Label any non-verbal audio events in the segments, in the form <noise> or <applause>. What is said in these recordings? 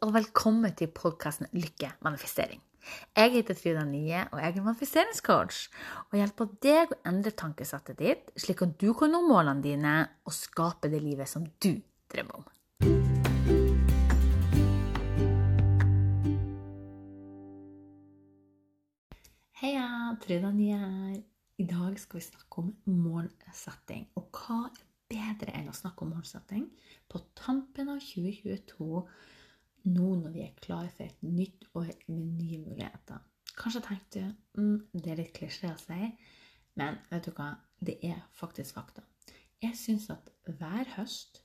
og velkommen til podkasten Lykke manifestering. Jeg heter Frida Nye, og jeg er manifesteringscoach. Og hjelper deg å endre tankesettet ditt, slik at du kan nå målene dine og skape det livet som du drømmer om. Heia, Frida Nye her. I dag skal vi snakke om målsetting. Og hva er bedre enn å snakke om målsetting på tampen av 2022 nå når vi er klare for et nytt år med nye muligheter. Kanskje tenkte du mm, det er litt klisjé å si, men vet du hva? Det er faktisk fakta. Jeg syns at hver høst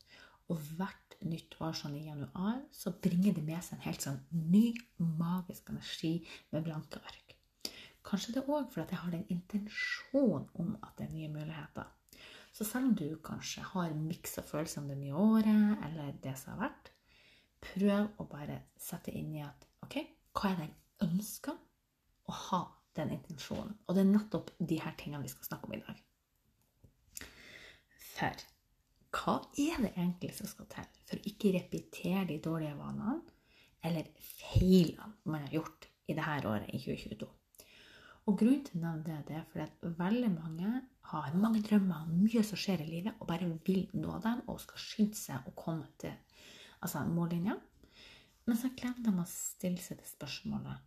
og hvert nytt år sånn i januar, så bringer det med seg en helt sånn ny, magisk energi med blanke ark. Kanskje det òg fordi jeg har den intensjonen om at det er nye muligheter. Så selv om du kanskje har en miks av følelser om det nye året eller det som har vært, prøv å bare sette inn i at OK, hva er det jeg ønsker å ha den intensjonen? Og det er nettopp de her tingene vi skal snakke om i dag. For hva er det egentlig som skal til for å ikke repetere de dårlige vanene eller feilene man har gjort i dette året, i 2022? Og grunnen til å nevne det, det er fordi at veldig mange har mange drømmer, mye som skjer i livet, og bare vil nå dem og skal skynde seg å komme til altså mållinja. Men så glemmer de å stille seg det spørsmålet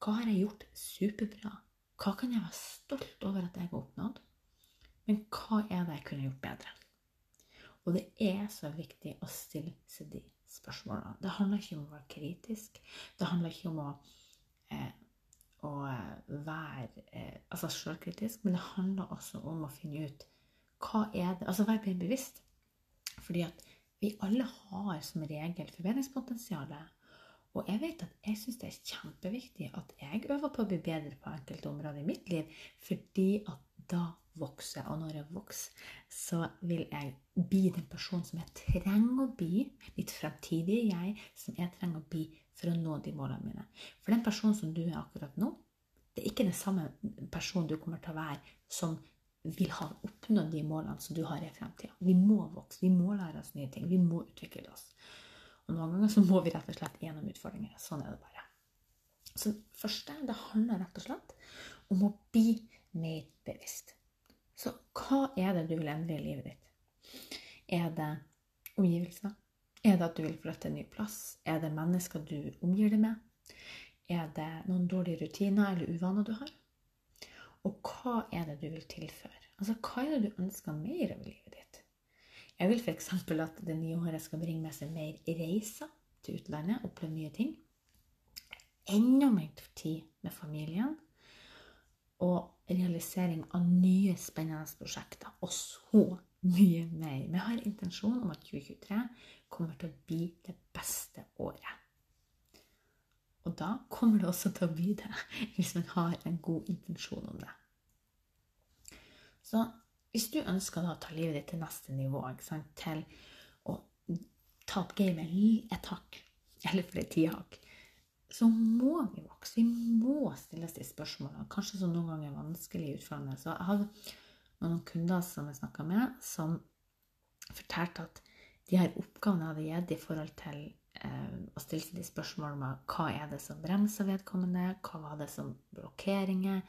Hva har jeg gjort superbra? Hva kan jeg være stolt over at jeg har oppnådd? Men hva er det jeg kunne gjort bedre? Og det er så viktig å stille seg de spørsmålene. Det handler ikke om å være kritisk. Det handler ikke om å, eh, å være eh, altså selvkritisk, men det handler også om å finne ut hva er det Altså være bevisst. Fordi at vi alle har som regel forbedringspotensialet. Og jeg vet at jeg syns det er kjempeviktig at jeg øver på å bli bedre på enkelte områder i mitt liv, fordi at da vokser jeg. Og når jeg vokser, så vil jeg bli den personen som jeg trenger å bli, mitt fremtidige jeg, som jeg trenger å bli for å nå de målene mine. For den personen som du er akkurat nå, det er ikke den samme personen du kommer til å være som vil ha oppnådd de målene som du har i fremtida. Vi må vokse, vi må lære oss nye ting, vi må utvikle oss. Og noen ganger så må vi rett og slett gjennom utfordringer. Sånn er det bare. Så det første det handler rett og slett om å bli mer bevisst. Så hva er det du vil endre i livet ditt? Er det omgivelser? Er det at du vil flytte en ny plass? Er det mennesker du omgir deg med? Er det noen dårlige rutiner eller uvaner du har? Og hva er det du vil tilføre? Altså, hva er det du ønsker mer av livet ditt? Jeg vil f.eks. at det nye året skal bringe med seg mer reiser til utlandet, oppleve nye ting. Enda mer tid med familien. Og realisering av nye, spennende prosjekter. Og så mye mer. Vi har intensjon om at 2023 kommer til å bli det beste året. Og da kommer det også til å by det, hvis man har en god intensjon om det. Så hvis du ønsker da å ta livet ditt til neste nivå, til å ta opp gamet et hakk, eller flere ti hakk, så må vi vokse. Vi må stille oss de spørsmålene, kanskje som noen ganger er vanskelig utfordrende. Så jeg hadde noen kunder som jeg snakka med, som fortalte at de her oppgavene jeg hadde gitt i forhold til eh, stilte stille seg de spørsmålene om hva er det som bremser vedkommende, hva var det som blokkeringer,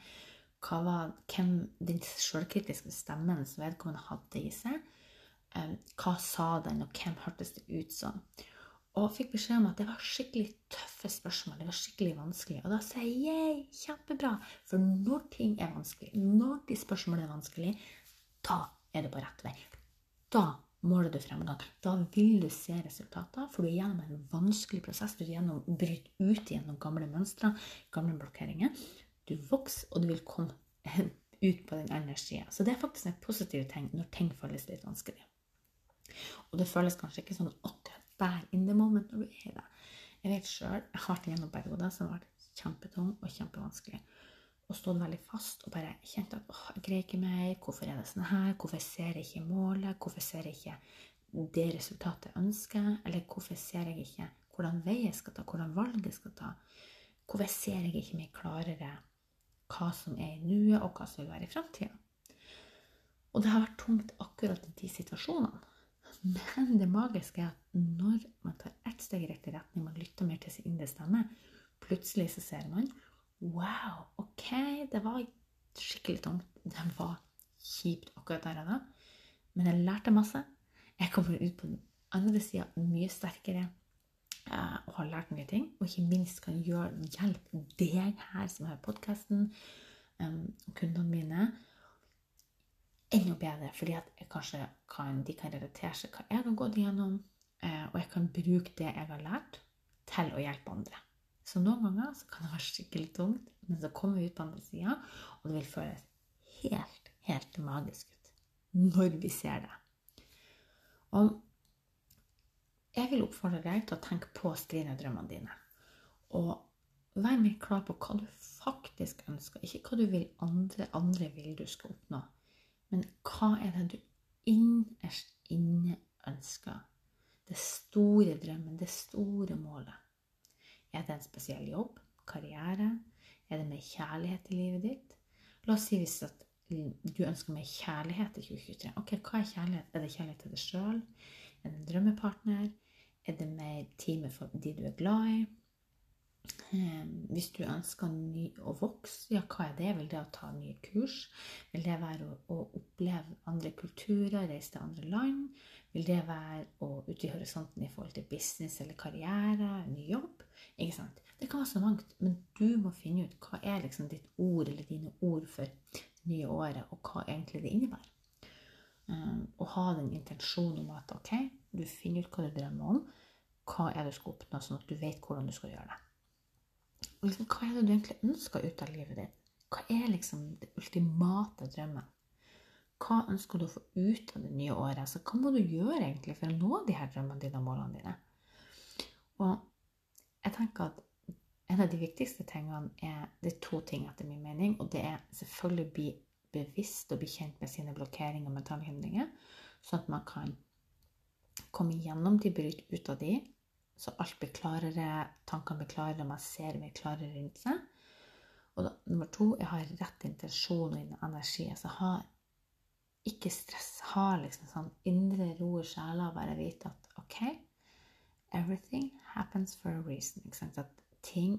hva var hvem den sjølkritiske stemmen som vedkommende hadde i seg, eh, hva sa den, og hvem hørtes det ut som? Og fikk beskjed om at det var skikkelig tøffe spørsmål. Det var skikkelig vanskelig. Og da sier jeg kjempebra. For når ting er vanskelig, når de spørsmålene er vanskelig, da er det på rett vei. Da måler du fremgang. Da vil du se resultater, for du er gjennom en vanskelig prosess. Du gjennom, bryter ut gjennom gamle mønstre, gamle blokkeringer. Du vokser, og du vil komme <laughs> ut på den andre sida. Så det er faktisk en positiv ting når ting føles litt vanskelig. Og det føles kanskje ikke sånn akkurat der in the moment når du er i det. Jeg vet sjøl, jeg har vært gjennom perioder som har vært kjempetung og kjempevanskelig. Og stått veldig fast og bare kjente at åh, jeg greier ikke mer. Hvorfor er det sånn her? Hvorfor ser jeg ikke målet? Hvorfor ser jeg ikke det resultatet jeg ønsker? Eller hvorfor ser jeg ikke hvordan vei jeg skal ta, hvordan valg jeg skal ta? Hvorfor ser jeg ikke mer klarere hva som er i nuet, og hva som vil være i framtida. Og det har vært tungt akkurat i de situasjonene. Men det magiske er at når man tar ett steg i riktig retning, man lytter mer til sin indre stemme, plutselig så ser man Wow, OK, det var skikkelig tungt. Det var kjipt akkurat der og da. Men jeg lærte masse. Jeg kommer ut på den andre sida mye sterkere eh, og har lært mye ting. Og ikke minst kan gjøre, hjelpe deg her som hører podkasten, og kundene mine, enda bedre. Fordi at kan, de kan relatere seg hva jeg har gått igjennom, eh, og jeg kan bruke det jeg har lært, til å hjelpe andre. Så noen ganger så kan det være skikkelig tungt, men så kommer vi ut på andre sida, og det vil føles helt, helt magisk ut når vi ser det. Og jeg vil oppfordre deg til å tenke på drømmene dine. Og vær mer klar på hva du faktisk ønsker. Ikke hva du vil andre, andre vil du skal oppnå. Men hva er det du innerst inne ønsker? Det store drømmen, det store målet. Er det en spesiell jobb? Karriere? Er det mer kjærlighet i livet ditt? La oss si hvis du ønsker mer kjærlighet i 2023. Ok, Hva er kjærlighet? Er det kjærlighet til deg sjøl? Er det en drømmepartner? Er det mer tid med de du er glad i? Ehm, hvis du ønsker ny, å vokse, ja, hva er det? Vil det å ta nye kurs? Vil det være å, å oppleve andre kulturer, reise til andre land? Vil det være å utvide horisonten i forhold til business eller karriere, ny jobb? Ikke sant? Det kan være så mangt, men du må finne ut hva er liksom ditt ord eller dine ord for nye året, og hva egentlig det innebærer. Um, og ha den intensjonen om at ok, du finner ut hva du drømmer om, hva er det du skal oppnå, sånn at du vet hvordan du skal gjøre det. Liksom, hva er det du egentlig ønsker ut av livet ditt? Hva er liksom det ultimate drømmen? Hva ønsker du å få ut av det nye året? Så hva må du gjøre egentlig for å nå de her drømmene dine og målene dine? Og jeg tenker at en av de viktigste tingene er det er to ting etter min mening. Og det er selvfølgelig å bli bevisst og bli kjent med sine blokkeringer og mentale hindringer, sånn at man kan komme gjennom de, bryte ut av de, så alt blir klarere, tankene blir klarere, man ser mer klarere rundt seg. Og da, nummer to, jeg har rett intensjon og energi. Altså ha ikke stress. Ha liksom sånn indre ro i sjela og bare vite at OK, everything happens for a reason. Ikke sant? At ting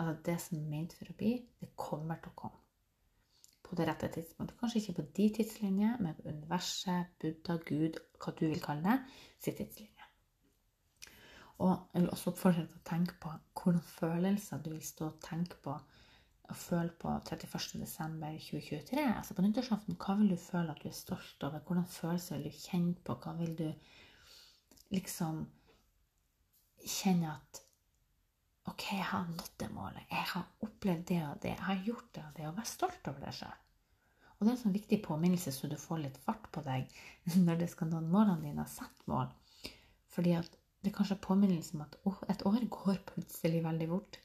Altså det som er ment for å bli, det kommer til å komme. På det rette tidspunktet. Kanskje ikke på de tidslinjer, men på universet, Buddha, Gud, hva du vil kalle det, sin tidslinje. Og jeg vil også oppfordre deg til å tenke på hvordan følelser du vil stå og tenke på og føle på 31.12.2023. Altså på nyttårsaften, hva vil du føle at du er stolt over? Hvordan følelser vil du kjenne på? Hva vil du liksom kjenne at OK, jeg har nådd det målet. Jeg har opplevd det og det. Jeg har gjort det og det. Og vær stolt over deg sjøl. Og det er en sånn viktig påminnelse, så du får litt fart på deg <laughs> når du skal nå målene dine. Sett mål. Fordi at det er kanskje påminnelse om at oh, et år går plutselig veldig fort.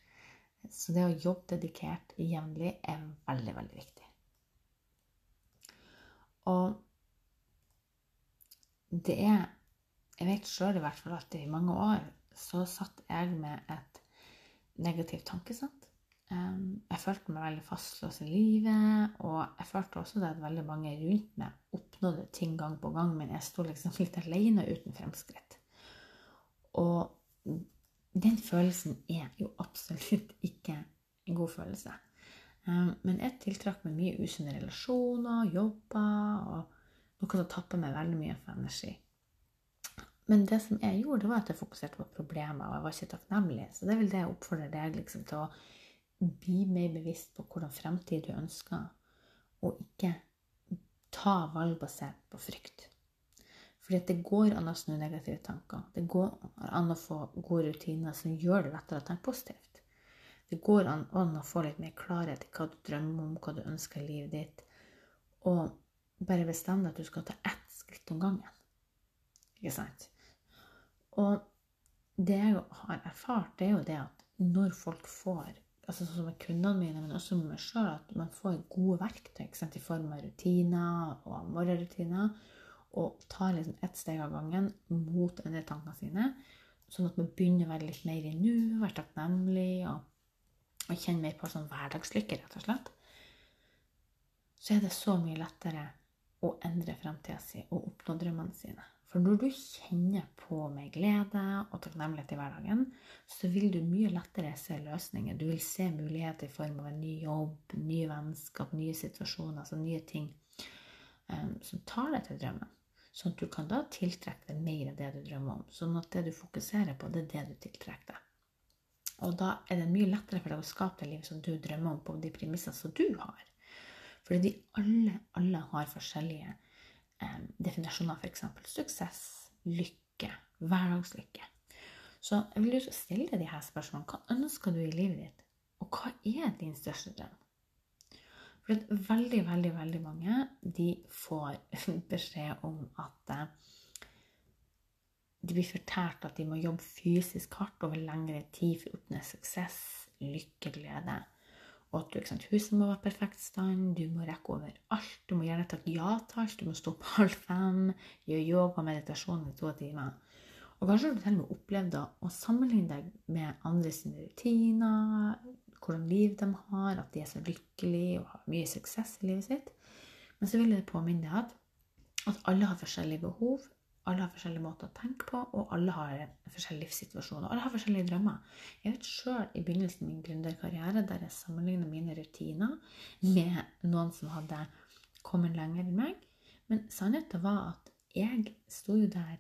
Så det å jobbe dedikert jevnlig er veldig, veldig viktig. Og det er Jeg vet sjøl i hvert fall at i mange år så satt jeg med et negativt tankesett. Jeg følte meg veldig fastlåst i livet, og jeg følte også det at veldig mange rundt meg oppnådde ting gang på gang, men jeg sto liksom <laughs> litt alene uten fremskritt. Og den følelsen er jo absolutt ikke en god følelse. Um, men jeg tiltrakk meg mye usunne relasjoner, jobber og noe som tappa meg veldig mye for energi. Men det som jeg gjorde, det var at jeg fokuserte på problemer, og jeg var ikke takknemlig. Så det vil det jeg oppfordrer deg liksom, til å bli mer bevisst på hvordan fremtid du ønsker, og ikke ta valg basert på frykt. Fordi det går an å snu negative tanker. Det går an å få gode rutiner som gjør det lettere å tenke positivt. Det går an, å få litt mer klarhet i hva du drømmer om, hva du ønsker i livet ditt. Og bare bestemme deg at du skal ta ett skritt om gangen. Ikke sant? Og det jeg har erfart, det er jo det at når folk får altså sånn som med kundene mine, men også med meg sjøl, at man får gode verktøy i form av rutiner og morgenrutiner og tar liksom ett steg av gangen mot å endre tankene sine. Sånn at man begynner å være litt mer i nu, være takknemlig og, og kjenne mer på sånn hverdagslykke, rett og slett. Så er det så mye lettere å endre framtida si og oppnå drømmene sine. For når du kjenner på med glede og takknemlighet i hverdagen, så vil du mye lettere se løsninger. Du vil se muligheter i form av en ny jobb, nye vennskap, nye situasjoner, altså nye ting um, som tar deg til drømmen. Sånn at du kan da tiltrekke deg mer av det du drømmer om. Sånn at det du fokuserer på, det er det du tiltrekker deg. Og da er det mye lettere for deg å skape det livet som du drømmer om, på de premissene som du har. Fordi de alle, alle har forskjellige eh, definisjoner, f.eks. suksess, lykke, hverdagslykke. Så jeg vil stille deg de her spørsmålene. Hva ønsker du i livet ditt? Og hva er din største drøm? For veldig, veldig, veldig mange de får <laughs> beskjed om at eh, de blir fortalt at de må jobbe fysisk hardt over lengre tid for å oppnå suksess, lykke, glede. Og at du, sant, huset må være perfekt stand, du må rekke over alt. Du må gjerne takke ja til alt, du må stå på <laughs> halv fem, gjøre yoga og meditasjon i to timer. Og kanskje har du til og med opplevd å sammenligne deg med andre sine rutiner, hvordan liv de har, at de er så lykkelige og har mye suksess i livet sitt. Men så vil jeg påminne deg at, at alle har forskjellige behov, alle har forskjellige måter å tenke på, og alle har forskjellige forskjellig livssituasjon. Og alle har forskjellige drømmer. Jeg vet sjøl i begynnelsen av min gründerkarriere der jeg sammenligna mine rutiner med noen som hadde kommet lenger enn meg. Men sannheten var at jeg sto jo der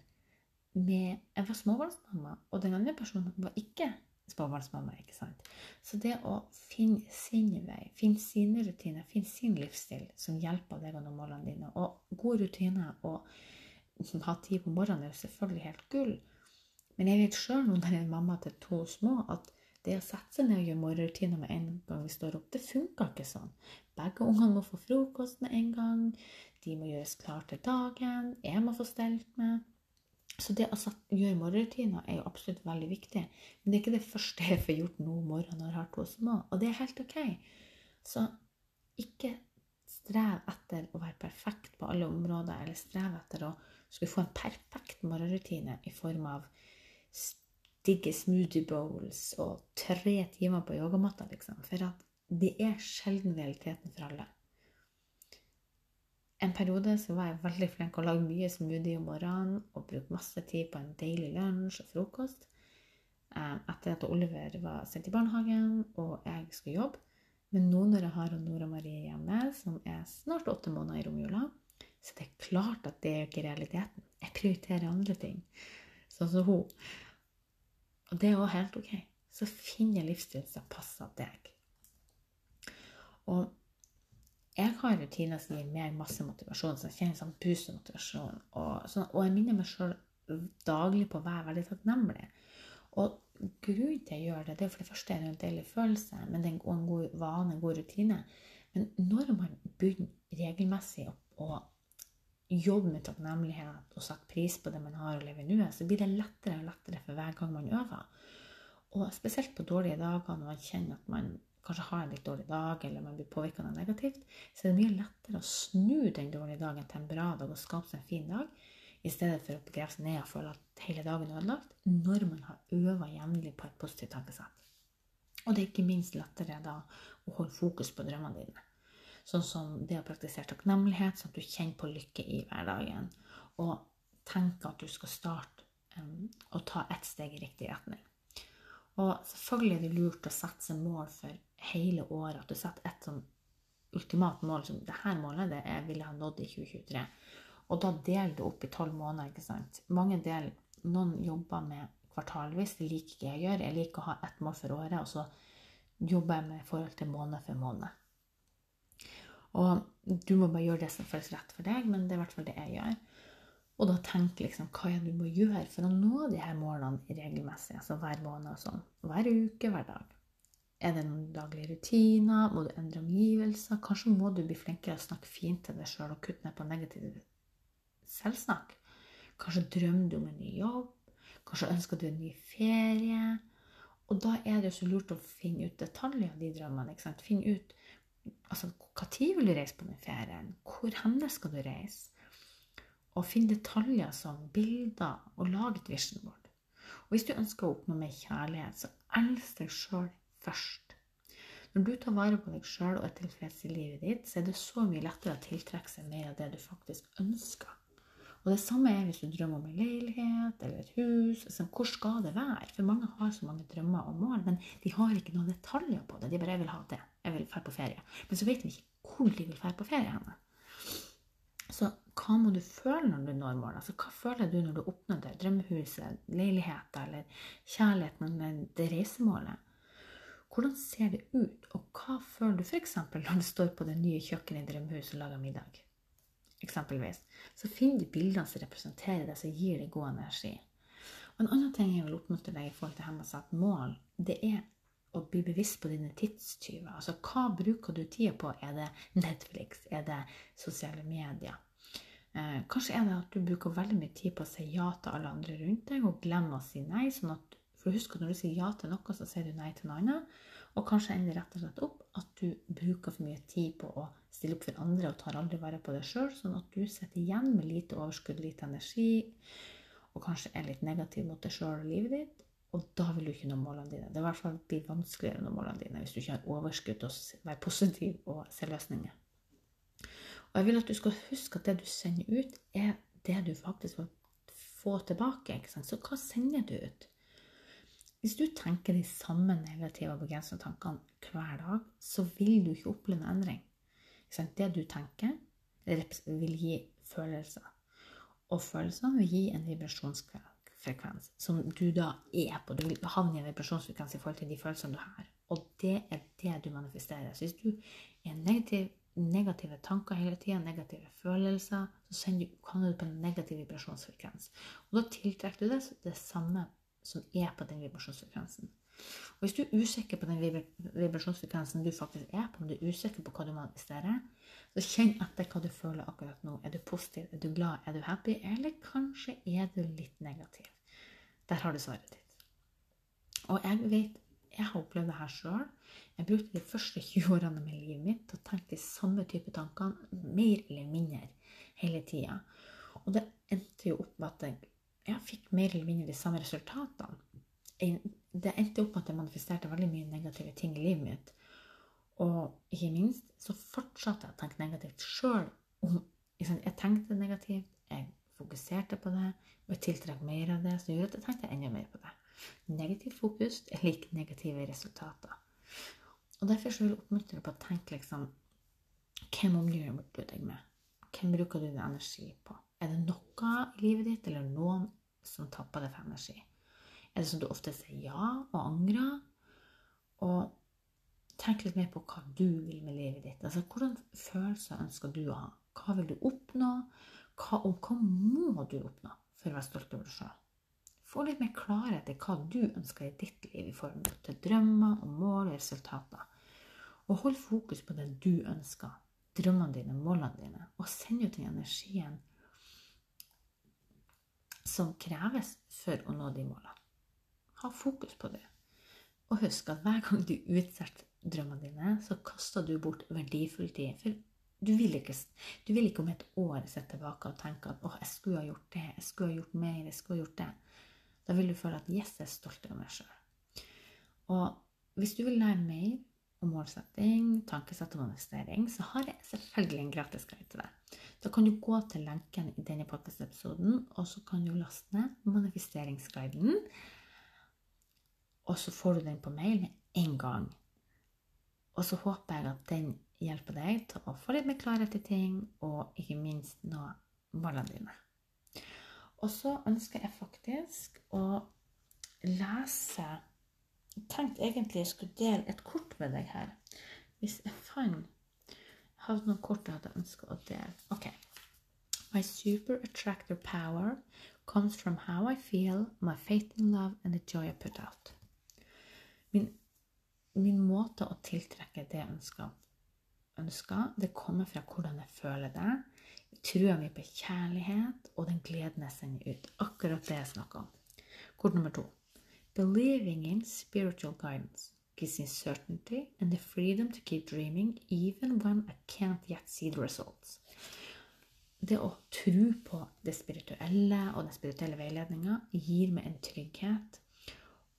med Jeg var småbarnsmamma, og den andre personen var ikke småbarnsmamma. ikke sant? Så det å finne sin vei, finne sine rutiner, finne sin livsstil som hjelper deg å nå målene dine, og gode rutiner og ha tid på morgenen er jo selvfølgelig helt gull. Men jeg vet sjøl nå når jeg er mamma til to små, at det å sette seg ned og gjøre morgenrutiner med en gang vi står opp, det funka ikke sånn. Begge ungene må få frokost med en gang. De må gjøres klar til dagen. Jeg må få stelt med. Så det å gjøre morgenrutiner er jo absolutt veldig viktig. Men det er ikke det første jeg får gjort nå om morgenen når jeg har to små. Og det er helt ok. Så ikke strev etter å være perfekt på alle områder, eller strev etter å skulle få en perfekt morgenrutine i form av digge smoothie bowls og tre timer på yogamatta, liksom. For at det er sjelden realiteten for alle. En periode så var jeg veldig flink å lage mye smoothie om morgenen og bruke masse tid på en deilig lunsj og frokost. Eh, etter at Oliver var sendt i barnehagen og jeg skulle jobbe. Men nå når jeg har Nora Marie hjemme, som er snart åtte måneder i romjula, så det er klart at det er ikke realiteten. Jeg prioriterer andre ting, sånn som hun. Og det er òg helt ok. Så finn en livsstil som passer deg. Og jeg har rutiner som gir meg masse motivasjon, som kjenner sånn boost og motivasjon. Og, sånn, og jeg minner meg sjøl daglig på å være veldig takknemlig. Og grunnen til jeg gjør det, det er for det første en deilig følelse, men det er en god vane, en god rutine. Men når man begynner regelmessig å, jobbe med takknemlighet og satt pris på det man har å leve i nuet, så blir det lettere og lettere for hver gang man øver. Og spesielt på dårlige dager når man kjenner at man kanskje har en litt dårlig dag, eller man blir påvirka av negativt, så er det mye lettere å snu den dårlige dagen til en bra dag og skape seg en fin dag, i stedet for å begrave seg ned og føle at hele dagen er ødelagt, når man har øva jevnlig på et positivt tankesett. Og det er ikke minst lettere da å holde fokus på drømmene dine. Sånn som det å praktisere takknemlighet, sånn at du kjenner på lykke i hverdagen. Og tenker at du skal starte um, å ta ett steg i riktig retning. Og selvfølgelig er det lurt å sette seg mål for hele året. At du setter et sånn ultimat mål som her målet det jeg ville ha nådd i 2023. Og da deler du opp i tolv måneder. ikke sant? Mange del, Noen jobber med kvartalvis. Det liker ikke jeg å gjøre. Jeg liker å ha ett mål for året, og så jobber jeg med forhold til måned for måned. Og du må bare gjøre det som føles rett for deg, men det er i hvert fall det jeg gjør. Og da tenk liksom hva er det du må gjøre for å nå de her målene regelmessig, altså hver måned og sånn. Hver uke, hver dag. Er det noen daglige rutiner? Må du endre omgivelser? Kanskje må du bli flinkere å snakke fint til deg sjøl og kutte ned på negativ selvsnakk? Kanskje drømmer du om en ny jobb? Kanskje ønsker du en ny ferie? Og da er det jo så lurt å finne ut detaljer av de drømmene. ikke sant? Finne ut altså, Når vil du reise på den ferien? Hvor henne skal du reise? Og finn detaljer som bilder, og lage et vision board. Og hvis du ønsker å oppnå mer kjærlighet, så elsk deg sjøl først. Når du tar vare på deg sjøl og er tilfreds i livet ditt, så er det så mye lettere å tiltrekke seg mer av det du faktisk ønsker. Og det samme er hvis du drømmer om en leilighet eller et hus. Altså, hvor skal det være? For mange har så mange drømmer og mål, men de har ikke noen detaljer på det. De bare vil ha det', 'jeg vil dra på ferie'. Men så vet de ikke hvor de vil dra på ferie henne. Så hva må du føle når du når målet? Altså, hva føler du når du oppnår det? Drømmehuset, leiligheten eller kjærligheten med det reisemålet? Hvordan ser det ut, og hva føler du f.eks. når du står på det nye kjøkkenet i drømmehuset og lager middag? eksempelvis, så finner du bildene som representerer det, som gir deg god energi. Og En annen ting jeg vil oppmuntre deg i forhold til her at mål, det er å bli bevisst på dine tidstyver. Altså hva bruker du tida på? Er det Netflix? Er det sosiale medier? Eh, kanskje er det at du bruker veldig mye tid på å si ja til alle andre rundt deg, og glemmer å si nei. sånn at for husk at når du sier ja til noe, så sier du nei til noe annet. Og kanskje ender rett og slett opp at du bruker for mye tid på å stille opp for andre og tar aldri vare på deg sjøl, sånn at du sitter igjen med lite overskudd, lite energi, og kanskje er litt negativ mot deg sjøl og livet ditt. Og da vil du ikke nå målene dine. Det er i hvert fall blir vanskeligere å nå målene dine hvis du ikke har overskudd til å være positiv og se løsninger. Og jeg vil at du skal huske at det du sender ut, er det du faktisk får, få tilbake. Så hva sender du ut? Hvis du tenker de samme negative og begrensende tankene hver dag, så vil du ikke oppleve en endring. Det du tenker, vil gi følelser. Og følelsene vil gi en vibrasjonsfrekvens som du da er på. Du vil havne i en vibrasjonsfrekvens i forhold til de følelsene du har. Og det er det du manifesterer. Så hvis du er negativ, negative tanker hele tida, negative følelser, så du, havner du på en negativ vibrasjonsfrekvens. Og da tiltrekker du det, det samme som er på den vibrasjonsfrekvensen. Og hvis du er usikker på den vibrasjonsfrekvensen du faktisk er på, om du er usikker på hva du manifesterer, så kjenn etter hva du føler akkurat nå. Er du positiv? Er du glad? Er du happy? Eller kanskje er du litt negativ? Der har du svaret ditt. Og jeg vet, jeg har opplevd det her sjøl. Jeg brukte de første 20 årene med livet mitt til å tenke de samme type tankene mer eller mindre hele tida. Og det endte jo opp med at jeg jeg fikk mer eller mindre de samme resultatene. Det endte opp med at jeg manifesterte veldig mye negative ting i livet mitt. Og ikke minst så fortsatte jeg å tenke negativt sjøl. Jeg tenkte negativt, jeg fokuserte på det, og jeg tiltrakk mer av det, som gjorde at jeg tenkte enda mer på det. Negativt fokus er lik negative resultater. Og Derfor så vil jeg oppmuntre deg på å tenke liksom Hvem omgir du deg med? Hvem bruker du din energi på? Er det noe i livet ditt eller noen som tapper deg for energi? Er det som du ofte sier ja og angrer? Og tenk litt mer på hva du vil med livet ditt. Altså, Hvordan følelser ønsker du å ha? Hva vil du oppnå? Hva, og hva må du oppnå for å være stolt over deg sjøl? Få litt mer klarhet i hva du ønsker i ditt liv i form til drømmer og mål og resultater. Og hold fokus på det du ønsker. Drømmene dine, målene dine. Og send ut den energien som kreves for å nå de målene. Ha fokus på det. Og husk at hver gang du utsetter drømmene dine, så kaster du bort verdifull tid. For du vil, ikke, du vil ikke om et år se tilbake og tenke at 'Å, jeg skulle ha gjort det. Jeg skulle ha gjort mer. Jeg skulle ha gjort det.' Da vil du føle at 'Yes, jeg er stolt av meg sjøl'. Og hvis du vil lære mer om målsetting, tankesett og manifestering, så har jeg selvfølgelig en gratis guide til deg. Da kan du gå til lenken i denne podkast-episoden, og så kan du laste ned manifesteringsguiden. Og så får du den på mail med en gang. Og så håper jeg at den hjelper deg til å få litt mer klarhet i ting, og ikke minst nå målene dine. Og så ønsker jeg faktisk å lese Jeg tenkte egentlig jeg skulle dele et kort med deg her. Hvis jeg fant hadde noen kort jeg hadde ønska å dele. Ok. My super attractor power comes from how I feel, my faith in love and the joy I put out. Min, min måte å tiltrekke det jeg ønsker, ønsker, det kommer fra hvordan jeg føler det. Trua mi på kjærlighet og den gleden jeg sender ut. Akkurat det jeg snakker om. Kort nummer to. Believing in spiritual guidance gives me certainty and the freedom to keep dreaming even when I can't yet see the results. Det å tro på det spirituelle og den spirituelle veiledninga gir meg en trygghet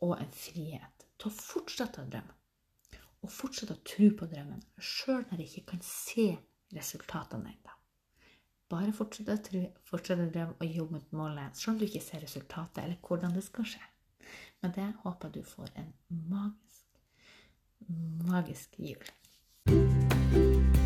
og en frihet til å fortsette å drømme. Og fortsette å tro på drømmen, sjøl når jeg ikke kan se resultatene ennå. Bare fortsett å jobbe mot målet, sånn selv om du ikke ser resultatet eller hvordan det skal skje. Med det håper jeg du får en magisk, magisk jul.